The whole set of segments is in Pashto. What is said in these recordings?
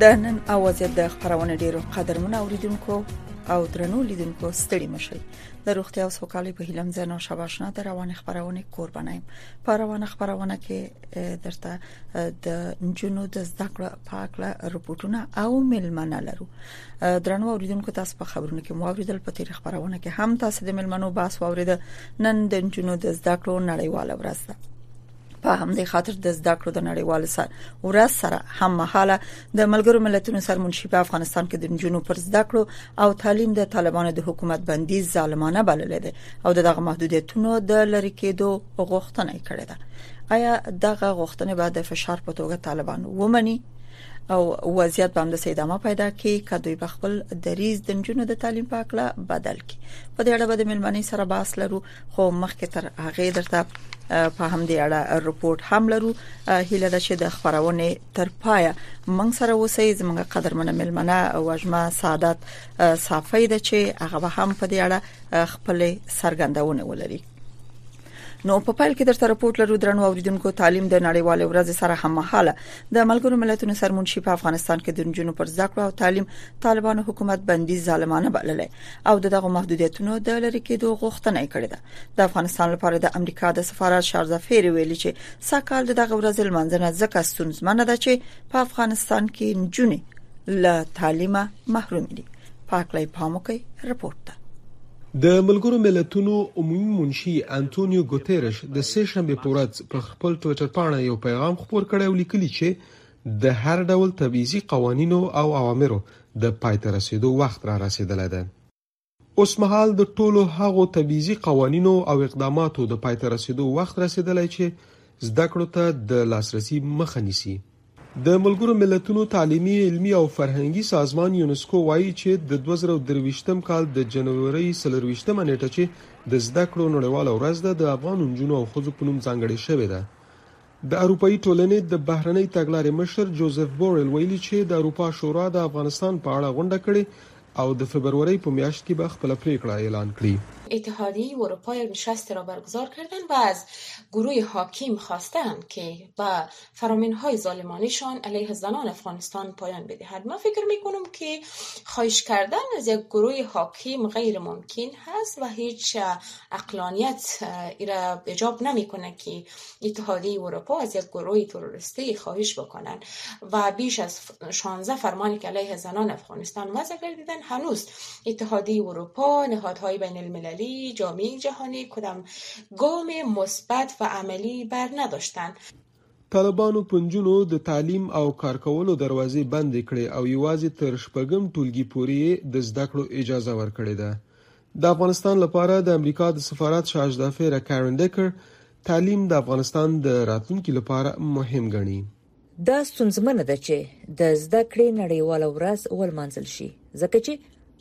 د نن اواز د خبرونه ډیرو قدرمن اوریدونکو او درنو لیدونکو ستړي مشي د روغتیا او سوکالۍ په هیلم زنا شواشنا د روان خبرونه قربانه یم په روان خبرونه کې درته د جنو د زده کړو په اړه رپورټونه او ملمنه لرو درنو اوریدونکو تاسو په خبرونه کې مو اوریدل په تیر خبرونه کې هم تاسو د ملمنو باس اوریدل نن د جنو د زده کړو نړیواله ورځ ده په همدې خاطر د زده کړو د نړیوال سر ورځ سره هم مهاله د ملګرو ملتونو سرمنشي په افغانستان کې د جنونو پر زده کړو او تعلیم د طالبانو د حکومت بندي ظالمانه بللې ده او دغه محدودیتونو د لری کېدو غوښتنه کړې ده آیا دغه غوښتنه به د فشار په توګه طالبان ومني او وضعیت به هم د سیدامه پیدا کی کدوې په خپل دریز د جنونو د تعلیم په اړه بدل کی په دې اړه به د ملمنې سره باس لرو خو مخکې تر هغه درته په همدې اړه رپورت هم لرو هیله ده چې د خبرونه تر پایه موږ سره اوسئ زموږ قدرمن ملمنه وجمه سعادت صافی ده چې هغه هم په دې اړه خپل سرګندونه ولري نو په پایل کې درته راپورټ لرو درنو اوریدونکو تعلیم د نړیوال ورځ سره هم مهاله د ملګرو ملتونو سرمنشي په افغانستان کې د جنونو پر زده کړو او تعلیم طالبانو حکومت بندي ظالمانه بللې او دغه محدودیتونو د لری کېدو غوښتنه یې کړې ده د افغانستان لپاره د امریکا د سفارت شارزا فیر ویلي چې ساکال دغه ورځ لمانځنه ځکه ستونزمنه ده چې په افغانستان کې نجونې له تعلیمه محروم دي پاکلای پاموکي رپورت ده د ملګرو ملتونو عمومي منشي انټونیو ګوتيرش د سه شنبه په ورځ په خپل ټوئیټر پاڼه یو پیغام خپور کړی او لیکلی چې د هر ډول تبعیضي قوانینو او اوامرو د پای ته رسیدو وخت را رسیدلی دی. اوس مهال د ټولو هغو تبعیضي قوانینو او اقداماتو د پای ته رسیدو وخت رسیدلی چې زده کړو ته د لاسرسي مخه نیسي. د ملګرو ملتونو تعلیمي، علمي او فرهنګي سازمان یونسکو وايي چې د دوه زره او درویشتم کال د جنورۍ څلورویشتمه نېټه چې د زده کړو نړیواله ورځ ده، د افغان نجونو او ښځو په نوم ځانګړې شوې ده. د اروپايي ټولنې د بهرنۍ تګلارې مشر جوزف بورل ویلي چې د اروپا شورا د افغانستان په اړه غونډه کړې او د فبرورۍ په میاشت کې به خپله پریکړه اعلان کړي. اتحادیه اروپا یک نشست را برگزار کردند و از گروه حاکم خواسته اند که به فرامین های ظالمانهشان علیه زنان افغانستان پایان بدهد من فکر می کنم که خواهش کردن از یک گروه حاکم غیر ممکن هست و هیچ اقلانیت ایرا ایجاب نمی کنه که اتحادیه اروپا از یک گروه تروریستی خواهش بکنن و بیش از 16 فرمانی که علیه زنان افغانستان وضع کردن هنوز اتحادیه اروپا نهادهای بین المللی جامعه جهانی کدام گام مثبت و عملی بر نداشتند طالبانو په نجونو د تعلیم او کار کولو دروازې بندې کړې او یوازې تر شپږم ټولګي پورې د زده کړو اجازه ورکړې ده د افغانستان لپاره د امریکا د سفارت شاهزاده فیره کارن ډیکر تعلیم د افغانستان د راتلونکي لپاره مهم ګڼي دا ستونزمنه ده چې د زده کړې نړیواله ورځ ولمانځل شي ځکه چې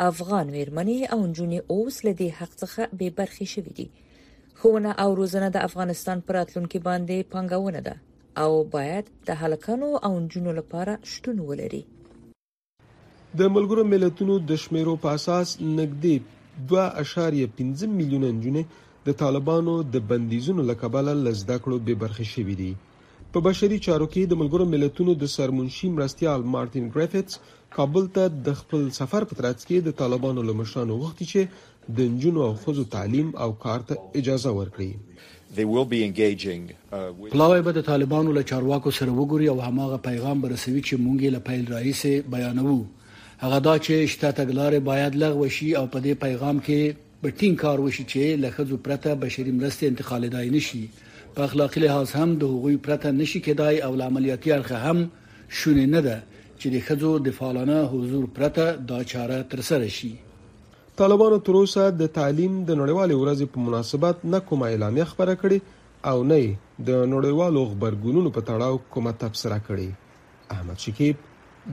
افغان میرمنې او نجونې اوس له دې حق څخه بې برخې شوې دي ښوونه او روزنه د افغانستان پر راتلونکي باندې پانګونه ده او باید د هلکانو او نجونو لپاره شتون ولري د ملګرو ملتونو د شمیرو په اساس نږدې 2.5 میلیونه نجونې د طالبانو د بندیزونو له کبله له زده کړو بې برخې شوې دي په بشري چارو کې د ملګرو ملتونو د سرمنشي مرستیال مارټین ګریفټس کابل ته د خپل سفر په ترڅ کې د طالبانو له مشرانو غوښتي چې د نجونو او ښځو تعلیم او کار ته اجازه ورکړي. پلاوی به د طالبانو له چارواکو سره وګوري او هماغه پیغام به رسوي چې موږ یې له پیل راهیسې بیانوو، هغه دا چې شته تګلارې باید لغوه شي او په دې پیغام کې به ټینګ کار وشي چې له ښځو پرته بشري مرستې انتقالېدای نه شي، په اخلاقي لحاظ هم د هغوی پرته نه شي کېدای او له عملیاتي اړخه هم شونې نه ده چې د ښځو د فعالانه حضور پرته دا چاره ترسره شي. طالبانو تر اوسه د تعلیم د نړیوالې ورځې په مناسبت نه کومه اعلامیه خپره کړې او نه یې د نړیوالو غبرګونونو په تړاو کومه تبصره کړې. احمد شکیب،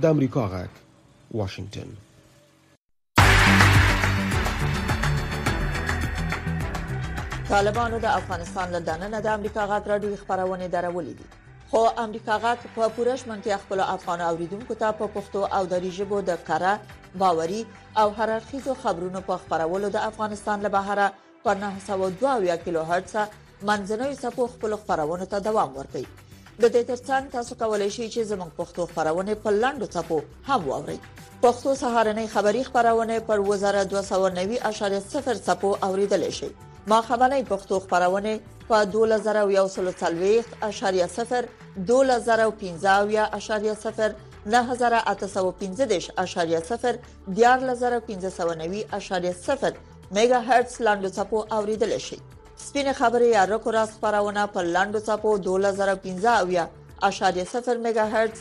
د امریکا غږ، واشنګټن. طالبانو د افغانستان له دننه د امریکا غږ راډیويي خپرونې درولې دي. خو امریکا غږ په پوره ژمنتیا خپل افغان اوریدونکو ته په پښتو او دری ژبو د کره باوري او هر اړخیزو خبرونو په خبرولو د افغانستان له بهره په 902 کیلو هرتز منځنوي سپو خپل خبرونه ته دوام ورکړي د دې ترڅنګ تاسو کولی شئ چې زموږ پښتو خبرونه په لاندو چپو هم واورئ پښتو سهارنې خبری خبرونه پر 2290.0 چپو اوریدل شئ ما خبرنۍ پښتو خبرونه په 2041.0 2015.0 9815.0 میګا هرتز لاندو چپو اوریدل شي سپینه خبره یا رکو را خبرونه په لاندو چپو 2015.0 میگا هرتز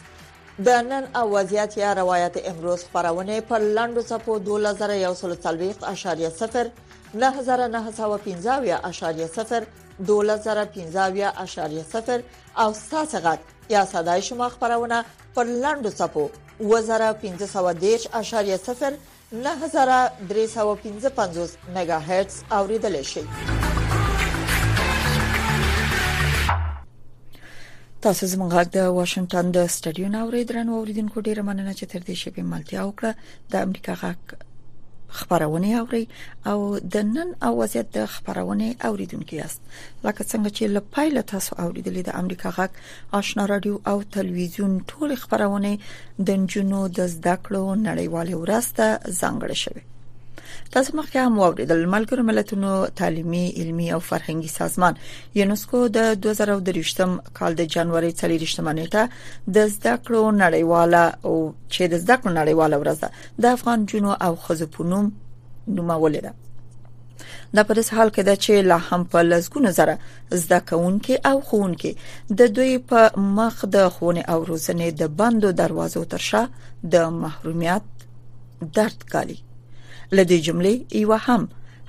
د نن او وضعیت یا روایت امروز خبرونه په لاندو چپو 2041.0 نهه زره نهه سوه پنځه اویا اعشاریه صفر، دوولس زره پنځه اویا اعشاریه صفر او ستاسو غږ یا صدای شما خبرونه پر لنډو څپو اووه زره پنځه سوه دېرش اعشاریه صفر، نهه زره درې سوه پنځه پنځوس مګا هرتز اورېدلی شئ. تاسو زموږ غږ د واشنگټن د سټډیو نه اورئ درنو اوریدونکو ډیره مننه چې تر دې شپې ملتیا وکړه د امریکا غاک خبرونه اوري او د نن او وضعیت د خبرونه اوریدونکو یاست لکه څنګه چې له پایله تاسو اوریدلې د امریکا غاک آشنا رادیو او تلویزیون ټول خبرونه د جنو د زده کړو نړیوال ورسته ځانګړې شوه تاسو مخکې هم واوریدل ملګرو ملتونو تعلیمي علمي او فرهنګي سازمان یونسکو د 2023م کال د جنوري 23 مه نیټه د زده کړو نړیواله او چې د زده کړو نړیواله ورځ ده د افغان جنو او خزو په نوم نومول ده د پرس حال کې ده چې لا هم په لسګونو زره زده کوونکي او خونکي د دوی په مخ د خونه او روزنې د بندو دروازو ترشا د محرومیت درد کالی لدې جملې یو هم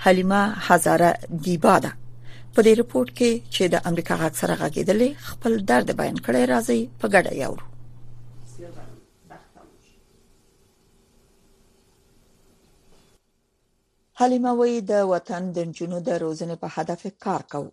حلیمه هزاره دیبا ده په دې رپورت کې چې د امریکا غږ سره غږیدلې خپل درد بیان کړی راځي په ګډه یو حلیمه وی د وطن د جنونو د روزنې په هدف کار کوي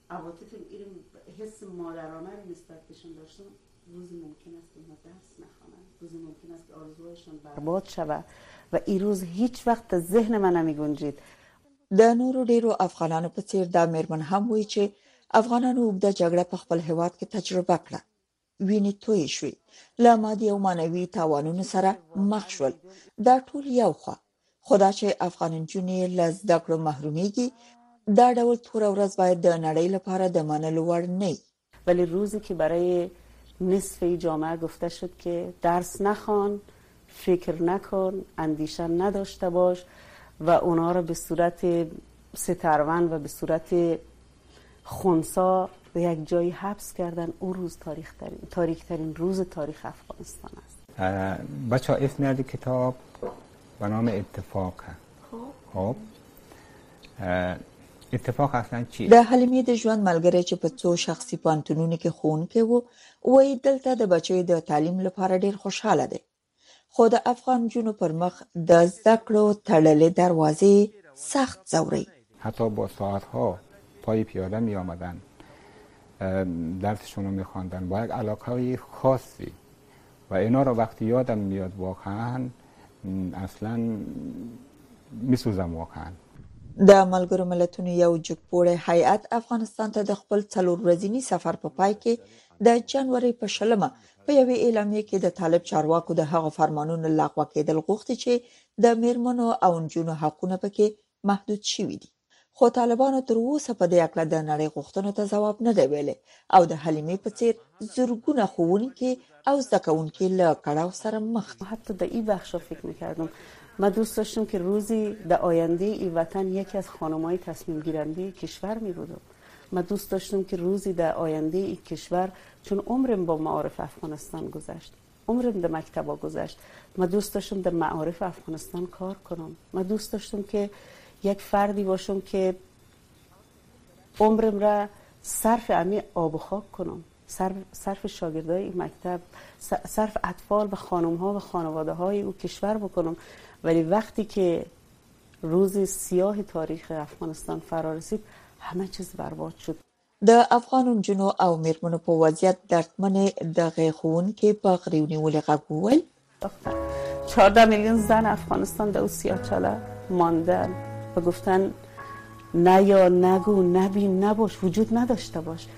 عواطف ایرم حس مادرانه رو نسبت بهشون داشتم روزی ممکن است که اونا درس نخوانند روزی ممکن است که آرزوهایشان برباد شود و این روز هیچ وقت ذهن من نمی گنجید د نورو ډیرو افغانانو په څیر دا میرمن هم وایي چې افغانانو اوږده جګړه په خپل هیواد کې تجربه کړه وینې تویې شوې، له مادي او معنوي تاوانونو سره مخ شول، دا ټول یو خوا، خو دا چې افغان نجونې له زده کړو محرومیږي، دا ډول توره ورځ باید د نړۍ لپاره د منلو وړ نه وي. ولی روزی که برای نصف ای جامعه گفته شد که درس نخوان، فکر نکن، اندیشه نداشته باش و اونا را به صورت سترون و به صورت خونسا به یک جایی حبس کردن او روز تاریخ ترین تاریخ ترین روز تاریخ افغانستان است بچه ها اسم از کتاب به نام اتفاق خب اتفاق اصلا چی د حلیمې د ژوند ملګری چې په څو شخصي پانتونونو کې خون کې وو وای دلته د بچیو د تعلیم لپاره ډیر خوشاله دی خو د افغان نجونو پر مخ د زده کړو تړلې دروازې سخت ځوري. حتی با ساعتها پای پیاده می آمدن درسشون رو می خواندن با یک علاقه خاصی و اینا رو وقتی یادم میاد واقعا اصلا می سوزم واقعا د ملګرو ملتونو یو جګپوړی هیئت افغانستان ته د خپل څلور ورځینی سفر په پای کې د جنوري په شلمه په یوې اعلامیې کې د طالب چارواکو د هغو فرمانونو لغوه کېدل غوښتي چې د میرمنو او نجونو حقونه پکې محدود شوي دي خو طالبانو تر اوسه په دې اړه د نړۍ غوښتنو ته ځواب نه دی ویلي او د حلیمې په څیر زرګونه ښوونکي او زده کوونکي له کړاو سره مخ دي حتی د این بخش را فکر میکردم من دوست داشتم که روزی در آینده ای وطن یکی از خانمای تصمیم گیرنده کشور می بودم ما دوست داشتم که روزی در آینده ای کشور چون عمرم با معارف افغانستان گذشت عمرم در مکتبا گذشت ما دوست داشتم در معارف افغانستان کار کنم ما دوست داشتم که یک فردی باشم که عمرم را صرف امی آب و خاک کنم صرف, صرف شاگردای این مکتب صرف اطفال و خانم ها و خانواده های او کشور بکنم ولی وقتی که روز سیاه تاریخ افغانستان فرا رسید همه چیز برباد شد. د افغان نجونو او میرمنو په وضعیت دردمنې دغې ښوونکې په غریو نیولي غږ وویل، ساختن 14 میلیون زن افغانستان در او سیاچاله ماندن و گفتن نه یا نگو نه بین نباش وجود نداشته باش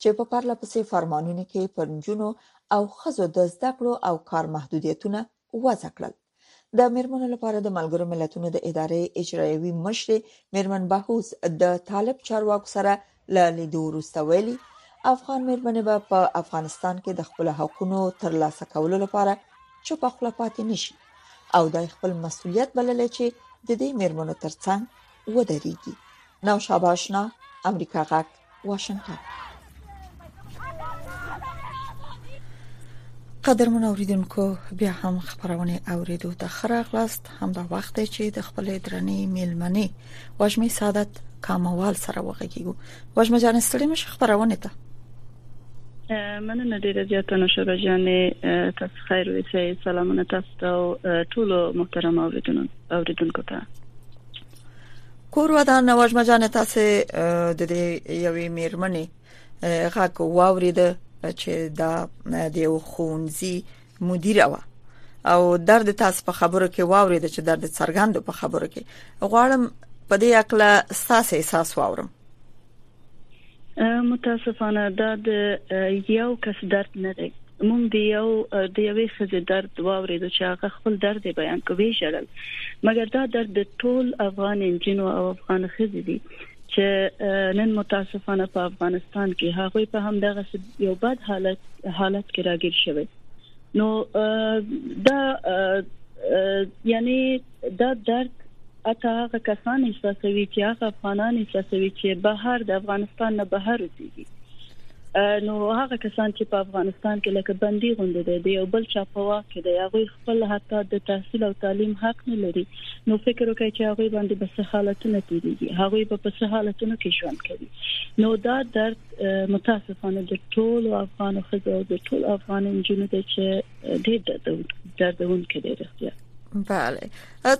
چې په پرله پسې فرمانونو کې پر نجونو او خزو د زده کړو او کار محدودیتونه وضع کړل د میرمنو لپاره د ملګرو ملتونو د ادارې اجرایوي مشرې میرمن بهوز د طالب چارواکو سره له لیدو وروسته ویلي افغان میرمنې به په افغانستان کې د خپل حقوقو ترلاسه کولو لپاره چوپ خپل پاتې نشي او د خپل مسولیت بلل چې د دې میرمنو ترڅنګ ودرېږي نو شاباشنا امریکا غاک واشنگتن قدرمن اوریدونکو بیا هم خبرونه اوریدو ته خراغلاست هم دا وخت چې د خپل درنې میلمنې وجمه سعادت کاموال سره وغږیږو وجمه جان ستړي مشه خبرونه ته مننه ډیره زیاته نشوره جانې تاسو خیر وسه سلامونه تاسو ته ټول محترم اوریدونکو ته کور ودان نواز مجان تاسو د دې یوې میرمنې غږ واورید چې دا د یو خونځي مدیره و او درد تاسو په خبرو کې واورید چې درد څرګند په خبرو کې غواړم په دې اکل ساس احساس واورم متاسفانه دا د یو کس درد نه دی مونږ د یو د یوې خزې درد واورېدو چې هغه خپل درد بیان کوي ژړل مګر دا درد د ټول افغان انجینو او افغان خزې دي چې نن متاسفانه په افغانستان کې هغه په هم دغه یو بد حالت حالت کې راګیر شوی نو دا یعنی دا درد حتی هغه کسان احساسوي چې هغه افغانان احساسوي چې بهر د افغانستان نه بهر اوسېږي نو هغه کسان چې په افغانستان کې لکه بندي غوندې دي دی او بل چا په واک کې دی هغه خپل حتی د تحصیل او تعلیم حق نه لري نو فکر وکړئ چې هغه باندې به څه حالتونه تیریږي هغه به په څه حالتونو کې ژوند کوي نو دا درد متاسفانه د ټول افغان خزو د ټول افغان جنونو چې ډېر دردونکې دی رښتیا بله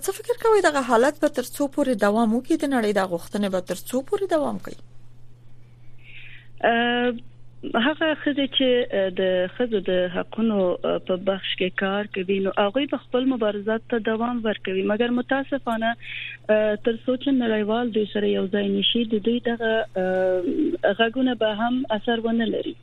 څه فکر کوئ دغه حالت به تر څو پورې دوام وکړي د نړۍ د غوښتنې به تر څو پورې دوام کوي هغه خزه چې د خزو د حقونو په بخش کې کار کوي نو هغه په خپل مبارزات ته دوام ورکوي مګر متاسفانه تر سوچ نړیوال دوی سره یو ځای نشي د دوی دغه غږونه به هم اثر ونه لري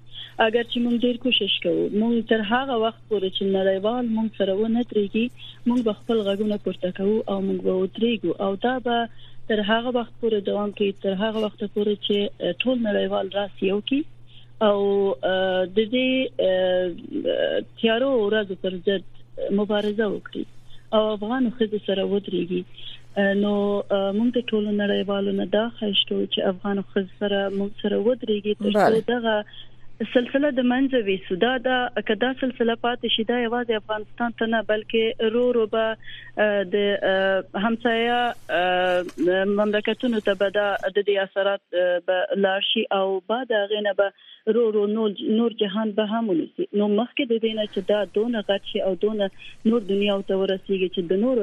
اګر چې موږ ډیر کوشش کوو موږ تر هغه وخت پورې چې نړیوال موږ سره و نه درېږي موږ به خپل غږونه پورته کوو او موږ به ودرېږو او دا به تر هغه وخت پورې دوام کوي تر هغه وخت پورې چې ټول نړیوال راس یو کی او د دې تیارو ورځو پر ضد مبارزه وکړي او افغان خځو سره ودرېږي نو موږ د ټولو نړیوالو نه دا خواهش کوو چې افغان خزر سره موږ سره ودرېږي تر څو دغه سلسله د منځه وي سودا دا کدا سلسله پاتې شي دا یوازې افغانستان ته نه بلکې رو رو به د همسایه مملکتونو ته به د دې اثرات به لارشي او بعد غینه به رو رو نور نور جهان به هم ونیسي نو مخکې د دې نه چې دا دونه غټ شي او دونه نور دنیا ته ورسیږي چې د نور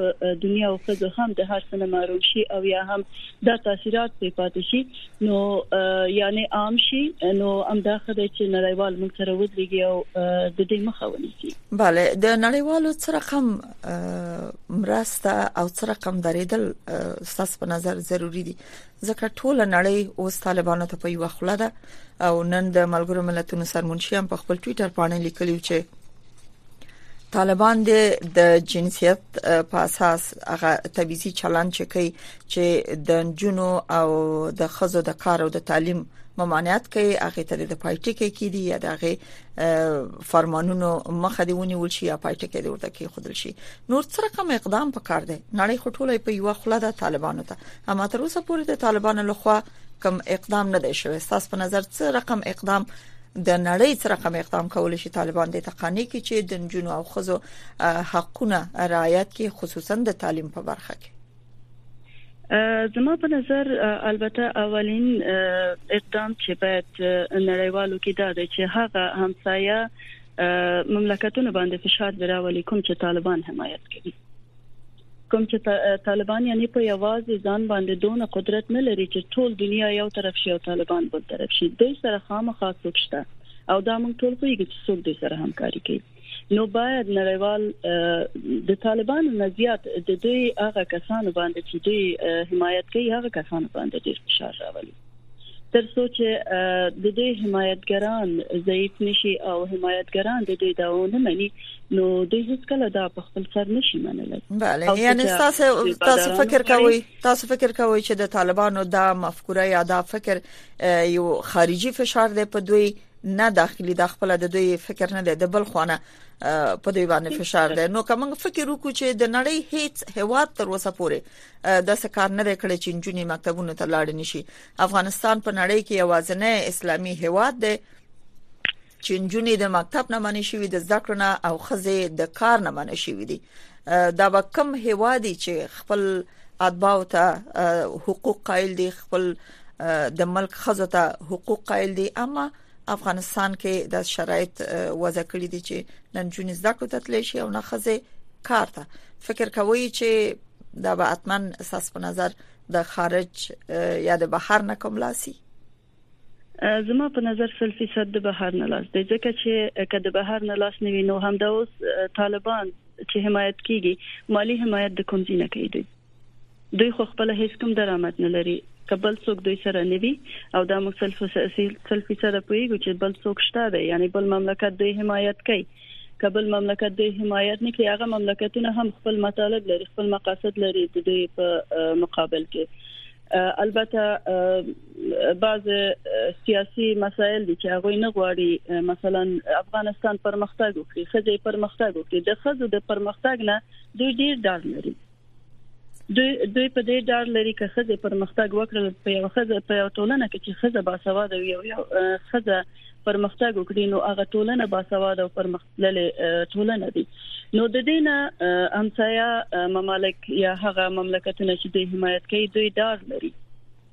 دنیا او خزو هم د هر څه نه معلوم شي او یا هم دا تاثیرات په پاتې شي نو یعنی عام شي نو امدا خدای چې نړیوال موږ سره ودرېږي او د دې مخه ونیسي bale د نړیوالو څه رقم مرسته او څه رقم درېدل ستاسو په نظر ضروری دي ځکه ټوله نړۍ اوس طالبانو ته په یو خوله ده او نن د ملګرو ملتونو سرمنشي هم په خپل ټوئیټر باندې لیکلی چې طالبان د جنسیت په اساس هغه تبعیضي چلند چې کوي چې د جنونو او د خزو د کار او د تعلیم ممانعت کوي هغه ته د پایټي کې کیدی یا د هغه فرمانونو مخه دی ونیول شي یا پایټي کې ورته کې خودل شي نور څه رقم اقدام پکار دی نړۍ خټولې په یو خله د طالبانو ته اما تر اوسه پورې د طالبانو لخوا کم اقدام نه دی شوی تاسو په نظر څه رقم اقدام د نړۍ څخه رقم اقدام کول شي طالبان د تقانې کې چې د جنو او خزو حقونه رعایت کې خصوصا د تعلیم په برخه کې زما په نظر البته اولین اقدام چې باید نړیوالو کې دا دی چې هغه همسایه مملکتونه باندې فشار دراولي کوم چې طالبان حمایت کوي کوم چې طالبان یعنی په یوازې ځان باندې دون قدرت نه لري چې ټول دنیا یو طرف شي او طالبان بل طرف شي دوی سره خامخا څوک شته او دا موږ ټول په یوه څوک دي سره همکاري کوي نو باید نړیوال د طالبانو نه زیات د دوی هغه کسانو باندې چې دوی حمایت کوي هغه کسانو باندې ډیر فشار راولي تر څو چې د دوی حمایتګران ضعیف نشي او حمایتګران د دوی داونه مني نو دوی هیڅ کله دا په خپل سر نشي منلی بله یعنی تاسو تاسو فکر کوئ تاسو فکر کوئ چې د طالبانو دا مفکوره یا دا فکر یو خارجي فشار دی په دوی نه داخلي دا خپل د دوی فکر نه دی د بل خوانه په دوی باندې فشار دی نو کوم فکر وکړو چې د نړۍ هیڅ هواد تر اوسه پورې د سکار نه کړی چې جنونی مکتبونو ته لاړ نشي افغانستان په نړۍ کې یوازنی اسلامي هواد دی چې جنونی د مکتب نه منې شوی د زده کړو نه او خزه د کار نه منې شوی دي دا به کم هوادي چې خپل اتباع ته حقوق قائل دي خپل د ملک خزو ته حقوق قائل دي اما افغانستان کې د شرایط وضع کړی دي چې نن جون زده کړو ته تللی شي او نه خزه کار ته فکر کوي چې دا به اتمن اساس په نظر د خارج یا د بهر نه کوم لاسي زما په نظر 100% د بهر نه لاس دی ځکه چې که د بهر نه لاس نه وینو هم دا اوس طالبان چې حمایت کیږي مالی حمایت د کوم ځای نه کوي دوی خو خپله هیڅ کوم درامد نه لري که بل څوک دوی سره نه وي او دا موږ سل سل فیصده پوهیږو چې بل څوک شته دی یعنی بل مملکت دوی حمایت کوي که بل مملکت دوی حمایت نه کوي هغه مملکتونه هم خپل مطالب لري خپل مقاصد لري د دوی په مقابل کې البته بعض سیاسي مسایل دي چې هغه نه غواړي مثلا افغانستان پرمختګ وکړي خځې پرمختګ وکړي د خځو د پرمختګ نه دوی ډیر ډار لري دوی دوی په دې ډار لري چې خزه پرمختګ وکړي په یو خزه په یو ټولنه کې چې خزه باسواده وي او یو خزه پرمختګ وکړي نو هغه ټولنه باسواده او پرمختللې ټولنه دي نو د دینه همسایا ممالک یا هغه مملکتونه چې د حمایت کوي دوی ډار لري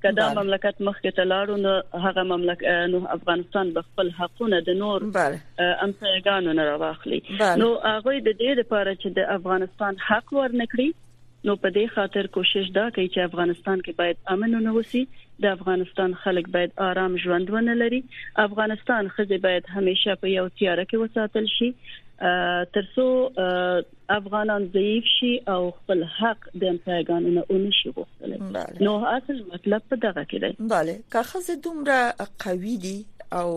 که دا مملکت مخکې ته لاړو نو هغه مملکت نو افغانستان به خپل حقونه د نور امسایګانو نه راوخلي نو هغه د دې لپاره چې د افغانستان حق ورنکړي نو په دې خاطر کوشش دا کوي چې افغانستان کې باید امن نه وسی د افغانستان خلک باید آرام ژوند ونه لري افغانستان خزه باید همیشه په یو تیار کې وساتل شي ترڅو افغانان ضعیف شي او خپل حق د امپرایګانو نه ونشي غوښتلی نو اصل مطلب په دغه کې دی bale که خزه دومره قوي دي او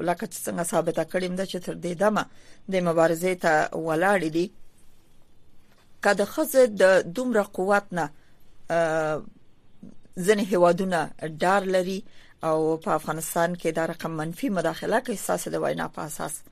لکه څنګه ثابته کړیم د چې تر دې دمه د مبارزې ته ولاړ دي که د خزه د دومره قوت نه ځنې هوادونه ډار لري او په افغانستان کې دا رقم منفي مداخله کوي ساسه د وینا په اساس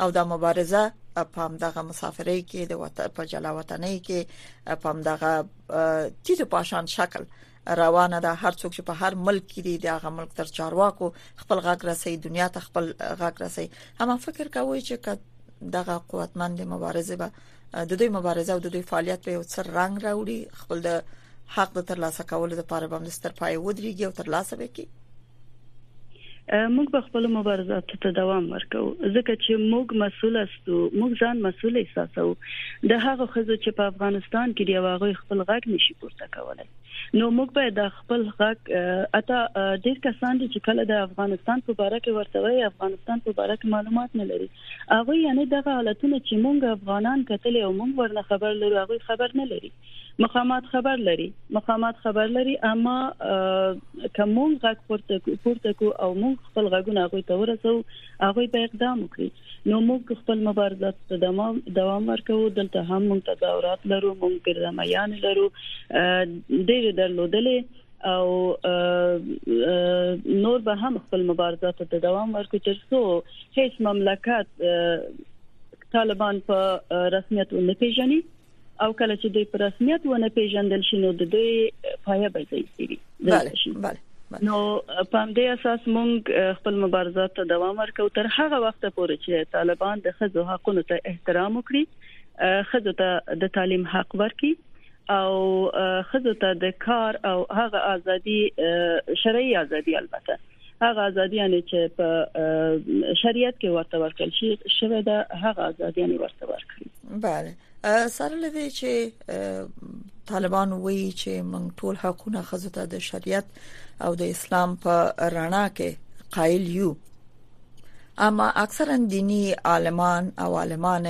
او دا مبارزه په همدغه مسافرۍ کې د وطن په جلا وطنۍ کې په همدغه تیزو پاشان شکل روانه ده هر څوک چې په هر ملک کې دی دغه ملک تر چارواکو خپل غږ رسي دنیا ته خپل غږ رسي هم فکر کوي چې دغه قوتمند مبارزه به د دوی مبارزه او د دوی فعالیت په یو څه رنګ راوړي خپل د حق د ترلاسه کولو لپاره به موږ ستر پای ودرېږي او ترلاسه وکړي موږ به خپل مبارزاتو ته دوام ورکو ځکه چې موږ مسول استو موږ ځان مسول احساسو د هغه خزو چې په افغانستان کې دی واغوي خپل غږ نشي پورته کولای نو موږ به د خپل غږ اته ډیر کسان دي چې کله د افغانستان په اړه کې ورته وایي افغانستان په اړه کې معلومات نه لري هغه یعنی دغه حالتونه چې مونږ افغانان کتلې او مونږ ورنه خبر لرو هغه خبر نه لري مخامات خبر لري مخامات خبر لري اما کوم غږ پورته پورته کو او مونږ خپل غږونه هغه ته ورسو هغه به اقدام وکړي نو مونږ خپل مبارزات ته دوام دوام ورکو دلته هم مونږ تظاهرات لرو مونږ ګرځمایان لرو ډېر درلودلې او نور به هم خپل مبارزات ته دوام ورکړي ترڅو هیڅ مملکت طالبان په رسمیت ونه پیژني او کله چې دوی په رسمیت ونه پیژندل شي نو د دوی پایه به ځي بله بله نو په دې اساس مونږ خپل مبارزات ته دوام ورکو تر هغه وخت پورې چې طالبان د خځو حقونو ته احترام وکړي خځو ته د تعلیم حق ورکړي او خزو ته د کار او هغه ازادي شرعي ازادي البته هغه ازادي یعنی چې په شریعت کې ورته ورکړل شي شوه دا هغه ازادي یعنی ورته ورکړي بله سره لدی چې طالبان وایي چې موږ ټول حقونه خزو ته د شریعت او د اسلام په رڼا کې قائل یو اما اکثرا دینی عالمان او عالمان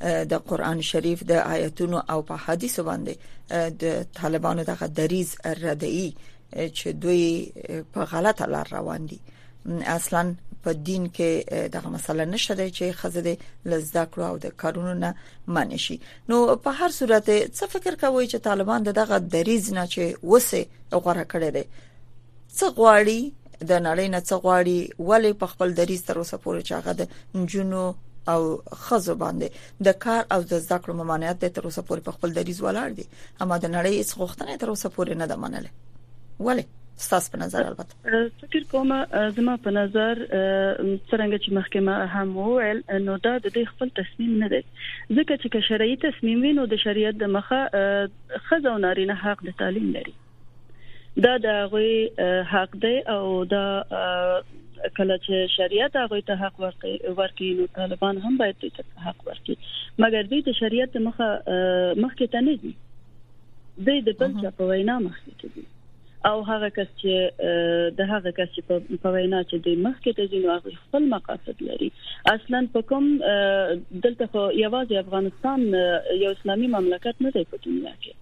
د قران شریف د آیتونو او په حدیثو باندې د طالبانو دغه دریز ردی چې دوی په غلطه لار روان دي اصلا په دین کې دغه مسله نشته چې خزه د لزده کړو او د کارونو نه منې شي نو په هر صورت څه فکر کوي چې طالبان دغه دریز نه چې وسه غوړه کړی دی څه غواړي د نړۍ نه څه غواړي ولې په خپل دریز تر اوسه پورې چاغه د جنونو او خزو باندې د کار او د زده کړو ممانعت تر اوسه پورې په خپل دریز ولاړ دي اما د نړۍ هیڅ غوښتنه تر اوسه پورې نه ده منله ولې ستاسو په نظر البته فکر کوم زما په نظر څنګه چې محکمه هم وویل نو دا د دې خپل تصمیم نه دی ځکه چې شرعي تصمیم وي نو د شریعت د مخه خزه او نارینه حق د تعلیم لري دا د هغوی حق دی او دا کله چې شریعت هغه ته حق ورکړي نو طالبان هم باید دې ته حق ورکړي مګر دې د شریعت مخه مخکې ته نه دي دې د بل چا په وینا مخکې ته دي او هغه کس چې د هغه کس چې په وینا چې د مخکې ته ځینو هغه خپل مقاصد لري اصلا په کوم دلته خو یوازې افغانستان یو اسلامي مملکت نه دی په دنیا کې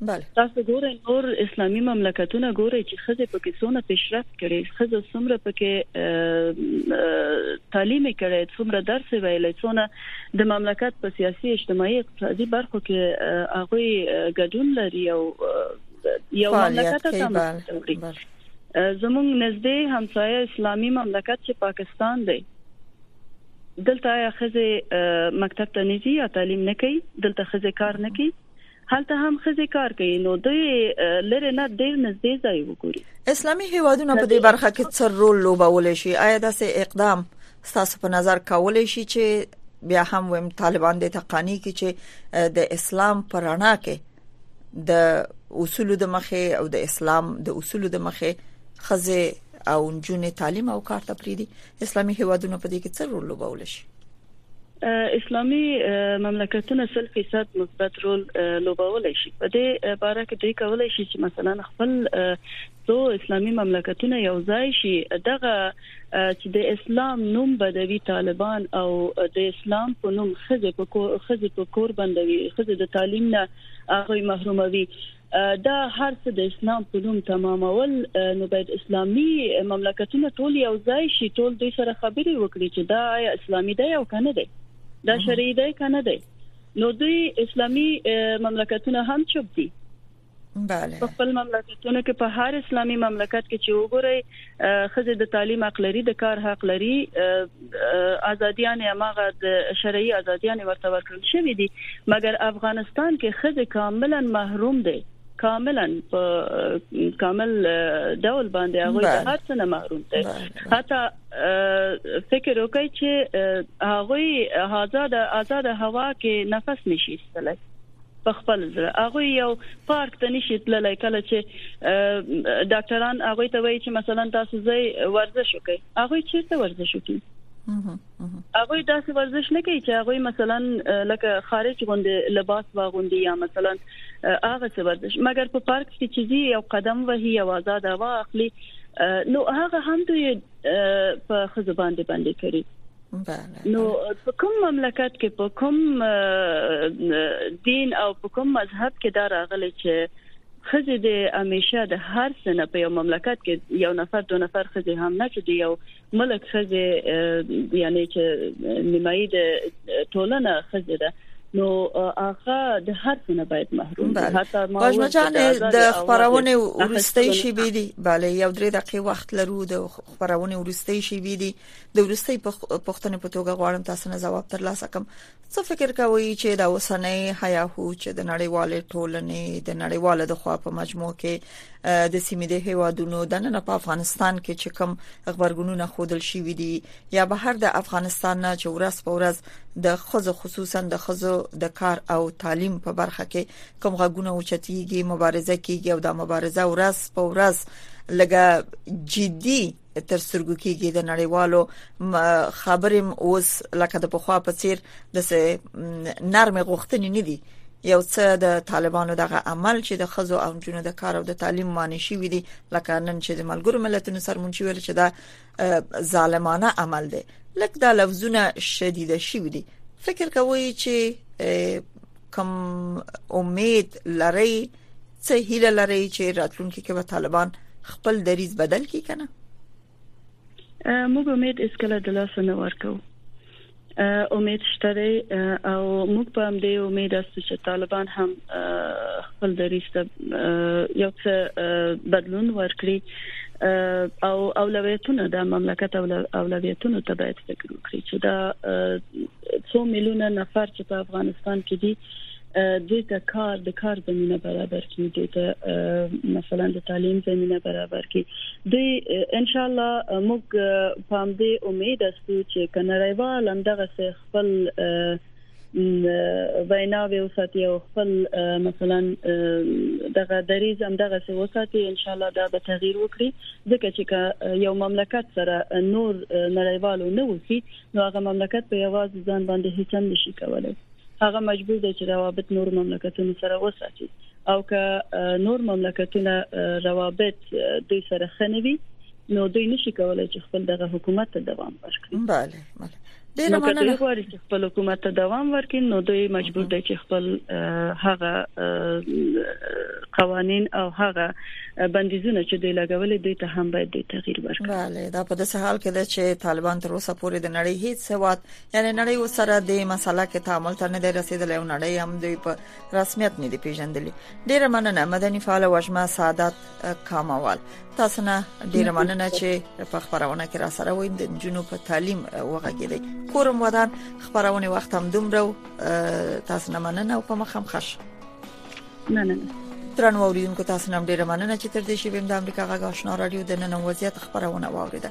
بله تاسو ګورئ نور اسلامي مملکتونه ګورئ چې خزه په کې څونه پیشرفت کړي خزه څومره په کې تعلیم کړي څومره درس ویلي څونه د مملکت په سیاسي اجتماعي اقتصادي برخو کې هغه ګډون لري او یو مملکت ته تمرکز زموږ نږدې همسایه اسلامي مملکت چې پاکستان دی دلته آیا خزه مکتب ته نه ځي یا تعلیم نه کوي دلته خزه کار نه کوي هلته هم خزه کار کوي نو د لری نه ډیر نږدې ځای وګوري اسلامي هیوادونه په دې برخه کې څه رول لوبول شي آیا داسې اقدام ستاسو په نظر کولای شي چې بیا هم ویم طالبان د تقانی کې چې د اسلام پرانا کې د اصول د مخه او د اسلام د اصول د مخه خزه او جنې تعلیم او کار ته پریدي اسلامي هیوادونه په دې کې څه رول لوبول شي اسلامي مملکتونه 100% مثبت رول لوبولای شي په دې باره کې دوی کولای شي چې مثلا خپل څو اسلامي مملکتونه یو ځای شي دغه چې د اسلام نوم بدوي طالبان او د اسلام په نوم خزه په کور خزه په کور بندوي خزه د تعلیم نه هغه محروموي دا هر څه د اسلام په نوم تمامول نو باید اسلامي مملکتونه ټول یو ځای شي ټول دوی سره خبرې وکړي چې دا اسلامي دی او کنه دی دا شرعي دی کنه دی نو دوی اسلامي مملکتونه هم چوب دي بله په خپل مملکتونو کې په هر اسلامي مملکت کې چې وګورئ خزه د تعلیم حق لري د کار حق لري ازاديان هغه د شرعي ازاديان ورته ورکړل شوې دي مګر افغانستان کې خزه کاملا محروم دي کاملا په کامل ډول باندې هغه د هر څه نه محروم دي حتی فکر وکړئ چې هغه آزاد آزاد هوا کې نفس نشي استلای په خپل زړه هغه یو پارک ته نشي تللی کله چې ډاکټران هغه ته وایي چې مثلا تاسو زی ورزش وکړئ هغه چیرته ورزش وکړي هغه داسې ورزش نه کوي چې هغه مثلا لکه خارج غوندې لباس واغوندي یا مثلا هغه څه ورزش مګر په پارک کې چې زی یو قدم وهي او آزاد هوا اخلي نو هغه هم دوی په خزبان دي باندې کړی بله نو په کوم مملکت کې په کوم دین او په کوم مذهب کې دا راغلی چې خزه د همیشه د هر سنه په یو مملکت کې یو نفر دو نفر خزه هم نه چې یو ملک خزه یعنی چې نیمایي د ټولنه خزه ده نو هغه د هر څه نه باید محروم دي حتی ما وژنه جان د خبرونه ورستۍ شي بي دي bale یو درې دقیقې وخت لرو د خبرونه ورستۍ شي بي دي د ورستۍ پښتنې په توګه غواړم تاسو نه جواب ترلاسه کم څه فکر کوئ چې دا وسنۍ حیا هو چې د نړیوالې ټولنې د نړیوالو د خوا په مجموع کې د سیمې د هیوادونو د نن په افغانستان کې چې کوم خبرګونونه خودل شي وي دي یا بهر د افغانستان نه چې ورځ په ورځ د خزو خصوصا د خزو د کار او تعلیم په برخه کې کوم غږونه اوچتيږي مبارزه کیږي او دا مبارزه ورځ په ورځ لګه جدي تر سترګو کېږي د نړیوالو خبرې اوس لکه د پخوا په څیر د نرمه غوښتنې نه دي یو څه د طالبانو دغه عمل چې د خزو او جنو د کار او د تعلیم معنی شي وي لکه نن چې د ملګرو ملتونو سرمنشي ویل چې دا ظالمانه عمل دی لکه دا لفظونه شدید شي وي فکر کوي چې کم امید لري څه هیله لري چې راتلونکي کې به طالبان خپل دریز بدل کړي کنه موږ امید اس کله د لاس نه ورکو امید شته دی او موږ په دې امید است چې طالبان هم خپل دریز ته یو څه بدلون ورکړي او اولویتونه د مملکت اولویتونو ته باید فکر وکړي چې دا څو میلیونه نفر چې په افغانستان کې دي دیتا کار د کار زمينه برابر کی دیتا مثلا د تعلیم زمينه برابر کی دی ان شاء الله موږ پام دی امید استو چې کنړایوال هم دغه خپل ویناوی او ساتي او خپل مثلا دغه دریز هم دغه څه وساتي ان شاء الله دا به تغییر وکړي ځکه چې یو مملکت سره نور نړیوالو نه وسی نو هغه مملکت په یوازې ځان باندې هیڅ هم نشي کولای هغه مجبور دی چې روابط نور مملکتونو سره وساتي او که نور مملکتونه روابط دوی سره خنوي نو دوی نشي کولای چې خپل دغه حکومت ته دوام ورکړي bale bale ډیر مننه نو غواړي چې خپل حکومت ته دوام ورکړي نو دوی مجبور دي چې خپل هغه قوانين او هغه بندیزونه چې دوی لګولې دوی ته هم باید تغییر ورکړي bale دا په داسې حال کې ده چې طالبان تر اوسه پورې د نړۍ هیڅ هواد یعنی نړۍ وسره د مسله کې تعامل ته نه دی رسیدلی او نړۍ هم دوی په رسمیت نه دی پیژندلی ډیره مننه مدني فعال وجمه سعادت کاموال تاسو نه ډیره مننه چې په خبرونه کې را سره وای د جنو په تعلیم وغږیدي کورم ودان خبرونه وخت هم دومره تاسو نه مننه او په مخم خش مننه ترن ووریدونکو تاسو نن ډیره مننه چې تر دې شی بیم د امریکا غږ آشنا رادیو د نن وضعیت خبرونه واوریده